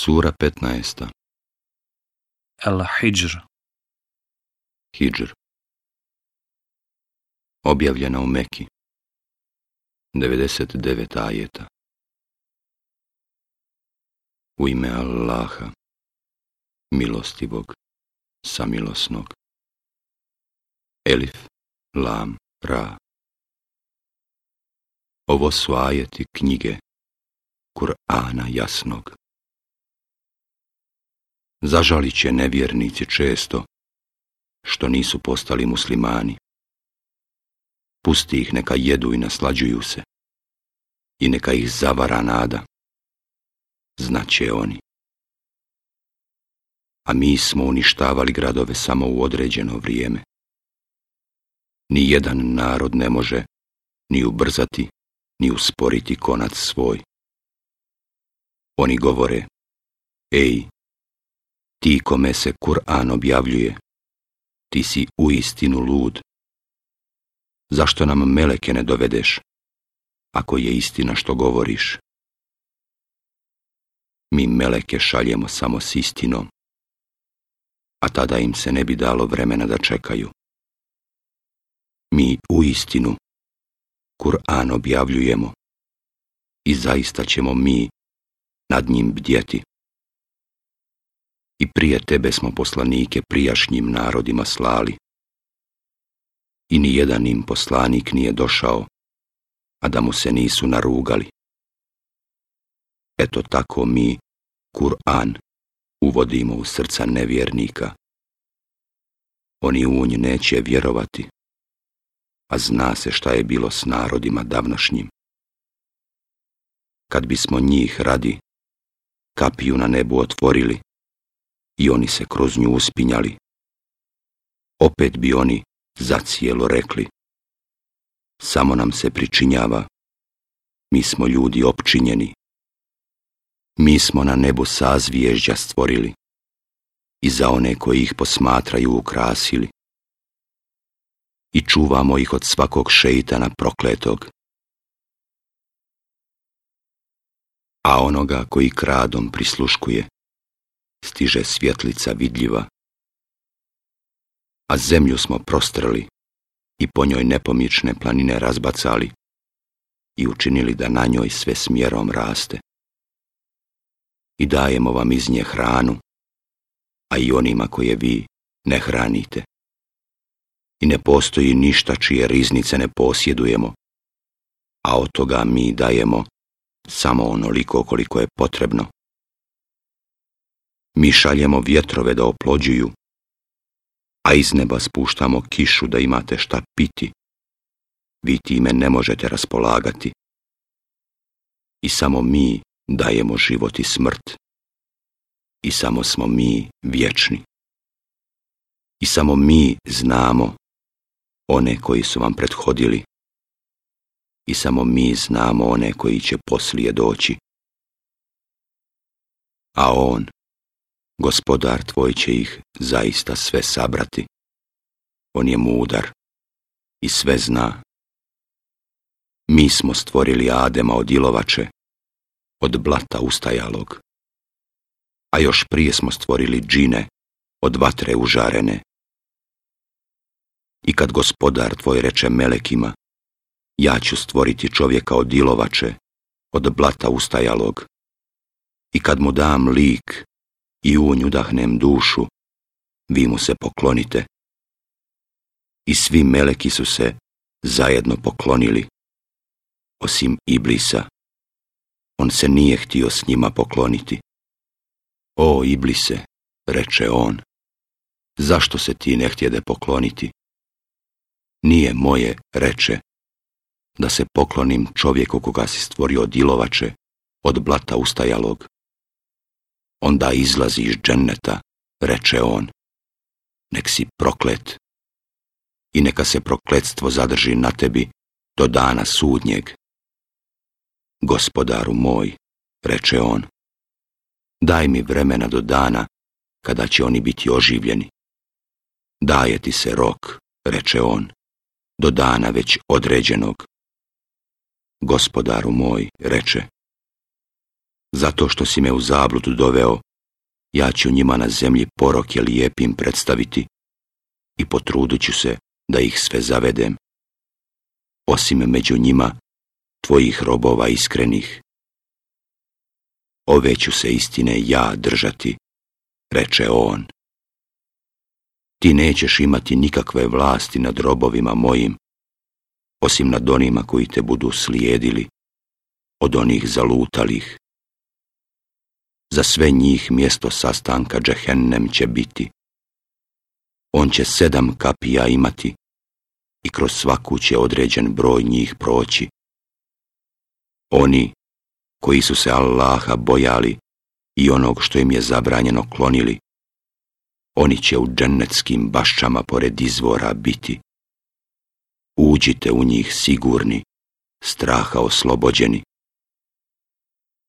Sura 15. Al-Hijr Hijr Objavljena u Meki 99 ajeta U ime Allaha Milostivog Samilosnog Elif Lam Ra Ovo su ajeti knjige Kur'ana jasnog Zažalit će nevjernici često, što nisu postali muslimani. Pusti ih neka jedu i naslađuju se. I neka ih zavara nada. Znaće oni. A mi smo uništavali gradove samo u određeno vrijeme. Ni jedan narod ne može ni ubrzati, ni usporiti konac svoj. Oni govore, ej, ti kome se Kur'an objavljuje, ti si u istinu lud. Zašto nam meleke ne dovedeš, ako je istina što govoriš? Mi meleke šaljemo samo s istinom, a tada im se ne bi dalo vremena da čekaju. Mi u istinu Kur'an objavljujemo i zaista ćemo mi nad njim bdjeti i prije tebe smo poslanike prijašnjim narodima slali. I jedan im poslanik nije došao, a da mu se nisu narugali. Eto tako mi, Kur'an, uvodimo u srca nevjernika. Oni u nj neće vjerovati, a zna se šta je bilo s narodima davnošnjim. Kad bismo njih radi, kapiju na nebu otvorili, i oni se kroz nju uspinjali. Opet bi oni zacijelo rekli, samo nam se pričinjava, mi smo ljudi opčinjeni. Mi smo na nebu sazviježđa stvorili i za one koji ih posmatraju ukrasili. I čuvamo ih od svakog šeitana prokletog. A onoga koji kradom prisluškuje, stiže svjetlica vidljiva. A zemlju smo prostrli i po njoj nepomične planine razbacali i učinili da na njoj sve smjerom raste. I dajemo vam iz nje hranu, a i onima koje vi ne hranite. I ne postoji ništa čije riznice ne posjedujemo, a od toga mi dajemo samo onoliko koliko je potrebno. Mi šaljemo vjetrove da oplođuju, a iz neba spuštamo kišu da imate šta piti. Vi time ne možete raspolagati. I samo mi dajemo život i smrt. I samo smo mi vječni. I samo mi znamo one koji su vam prethodili. I samo mi znamo one koji će poslije doći. A on gospodar tvoj će ih zaista sve sabrati. On je mudar i sve zna. Mi smo stvorili Adema od ilovače, od blata ustajalog. A još prije smo stvorili džine od vatre užarene. I kad gospodar tvoj reče melekima, ja ću stvoriti čovjeka od ilovače, od blata ustajalog. I kad mu dam lik i u udahnem dušu, vi mu se poklonite. I svi meleki su se zajedno poklonili, osim Iblisa. On se nije htio s njima pokloniti. O, Iblise, reče on, zašto se ti ne htjede pokloniti? Nije moje, reče, da se poklonim čovjeku koga si stvorio dilovače, od blata ustajalog onda izlazi iz dženneta, reče on. Nek si proklet. I neka se prokletstvo zadrži na tebi do dana sudnjeg. Gospodaru moj, reče on, daj mi vremena do dana kada će oni biti oživljeni. Daje ti se rok, reče on, do dana već određenog. Gospodaru moj, reče, zato što si me u zabludu doveo, ja ću njima na zemlji poroke lijepim predstaviti i potrudit ću se da ih sve zavedem. Osim među njima, tvojih robova iskrenih. Ove ću se istine ja držati, reče on. Ti nećeš imati nikakve vlasti nad robovima mojim, osim nad onima koji te budu slijedili, od onih zalutalih za sve njih mjesto sastanka džehennem će biti. On će sedam kapija imati i kroz svaku će određen broj njih proći. Oni koji su se Allaha bojali i onog što im je zabranjeno klonili, oni će u džennetskim bašćama pored izvora biti. Uđite u njih sigurni, straha oslobođeni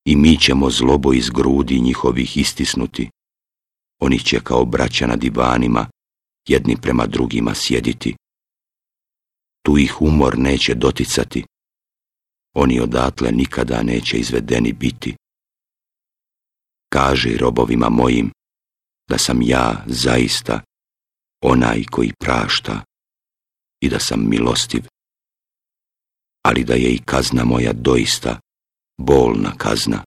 i mi ćemo zlobo iz grudi njihovih istisnuti. Oni će kao braća na divanima, jedni prema drugima sjediti. Tu ih umor neće doticati. Oni odatle nikada neće izvedeni biti. Kaži robovima mojim da sam ja zaista onaj koji prašta i da sam milostiv, ali da je i kazna moja doista bolna kazna.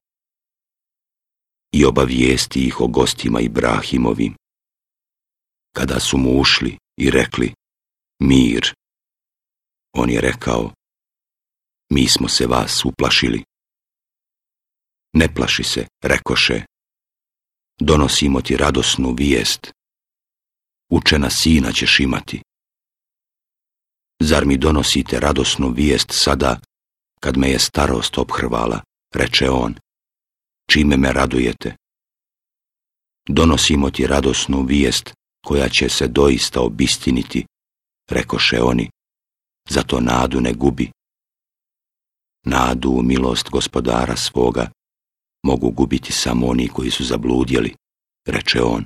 I obavijesti ih o gostima Ibrahimovim. Kada su mu ušli i rekli, mir, on je rekao, mi smo se vas uplašili. Ne plaši se, rekoše, donosimo ti radosnu vijest. Učena sina ćeš imati. Zar mi donosite radosnu vijest sada kad me je starost obhrvala, reče on, čime me radujete? Donosimo ti radosnu vijest koja će se doista obistiniti, rekoše oni, zato nadu ne gubi. Nadu u milost gospodara svoga mogu gubiti samo oni koji su zabludjeli, reče on.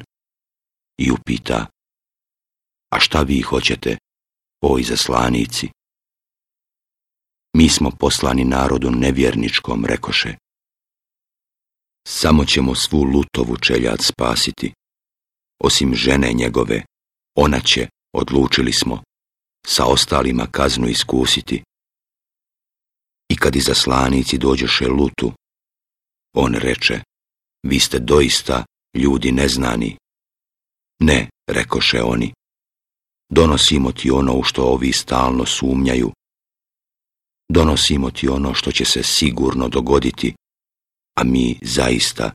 I upita, a šta vi hoćete, o izaslanici? mi smo poslani narodu nevjerničkom, rekoše. Samo ćemo svu lutovu čeljad spasiti. Osim žene njegove, ona će, odlučili smo, sa ostalima kaznu iskusiti. I kad iza slanici dođeše lutu, on reče, vi ste doista ljudi neznani. Ne, rekoše oni, donosimo ti ono u što ovi stalno sumnjaju, donosimo ti ono što će se sigurno dogoditi, a mi zaista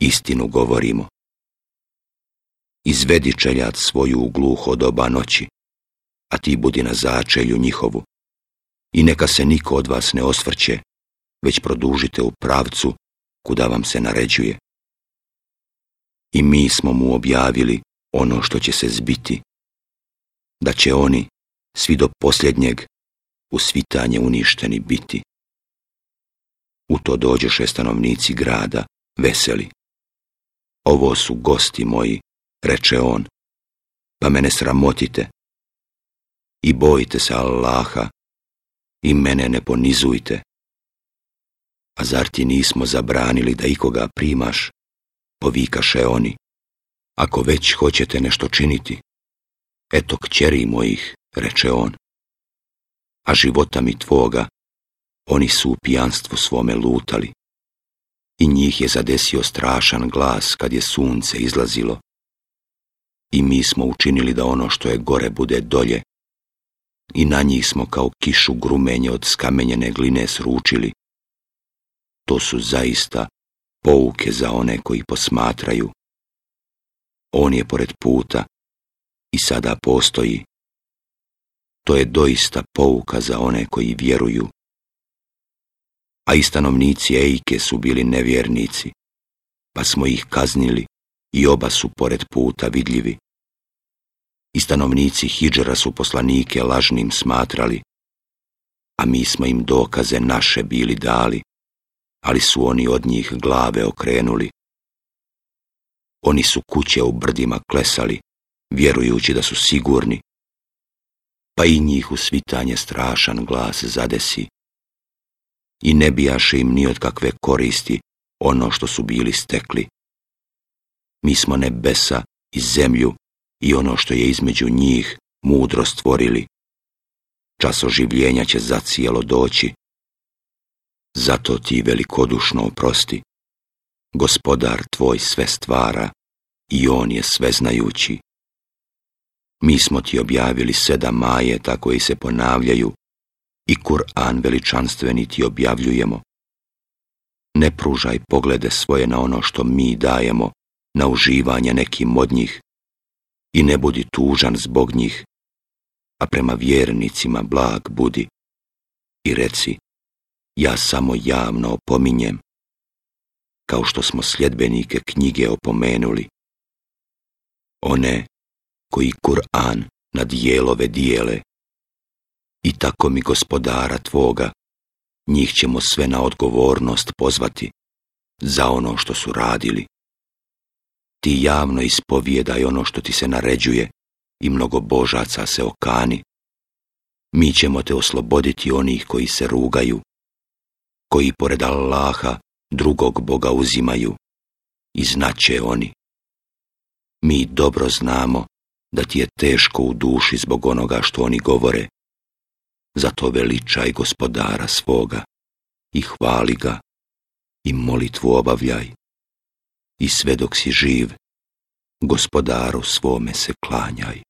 istinu govorimo. Izvedi čeljat svoju u gluho doba noći, a ti budi na začelju njihovu. I neka se niko od vas ne osvrće, već produžite u pravcu kuda vam se naređuje. I mi smo mu objavili ono što će se zbiti, da će oni, svi do posljednjeg, u svitanje uništeni biti. U to dođeše stanovnici grada, veseli. Ovo su gosti moji, reče on, pa mene sramotite. I bojite se Allaha, i mene ne ponizujte. A zar ti nismo zabranili da ikoga primaš, povikaše oni. Ako već hoćete nešto činiti, eto kćeri mojih, reče on a života mi tvoga, oni su u pijanstvu svome lutali. I njih je zadesio strašan glas kad je sunce izlazilo. I mi smo učinili da ono što je gore bude dolje. I na njih smo kao kišu grumenje od skamenjene gline sručili. To su zaista pouke za one koji posmatraju. On je pored puta i sada postoji to je doista pouka za one koji vjeruju. A i stanovnici Ejke su bili nevjernici, pa smo ih kaznili i oba su pored puta vidljivi. I stanovnici Hidžera su poslanike lažnim smatrali, a mi smo im dokaze naše bili dali, ali su oni od njih glave okrenuli. Oni su kuće u brdima klesali, vjerujući da su sigurni, pa i njih u svitanje strašan glas zadesi. I ne bijaše im ni od kakve koristi ono što su bili stekli. Mi smo nebesa i zemlju i ono što je između njih mudro stvorili. Čas oživljenja će zacijelo doći. Zato ti velikodušno oprosti. Gospodar tvoj sve stvara i on je sveznajući. Mi smo ti objavili sedam tako i se ponavljaju i Kur'an veličanstveni ti objavljujemo. Ne pružaj poglede svoje na ono što mi dajemo, na uživanje nekim od njih i ne budi tužan zbog njih, a prema vjernicima blag budi i reci, ja samo javno opominjem, kao što smo sljedbenike knjige opomenuli. One koji Kur'an na dijelove dijele. I tako mi gospodara tvoga, njih ćemo sve na odgovornost pozvati za ono što su radili. Ti javno ispovijedaj ono što ti se naređuje i mnogo božaca se okani. Mi ćemo te osloboditi onih koji se rugaju, koji pored Allaha drugog Boga uzimaju i znaće oni. Mi dobro znamo da ti je teško u duši zbog onoga što oni govore. Zato veličaj gospodara svoga i hvali ga i molitvu obavljaj. I sve dok si živ, gospodaru svome se klanjaj.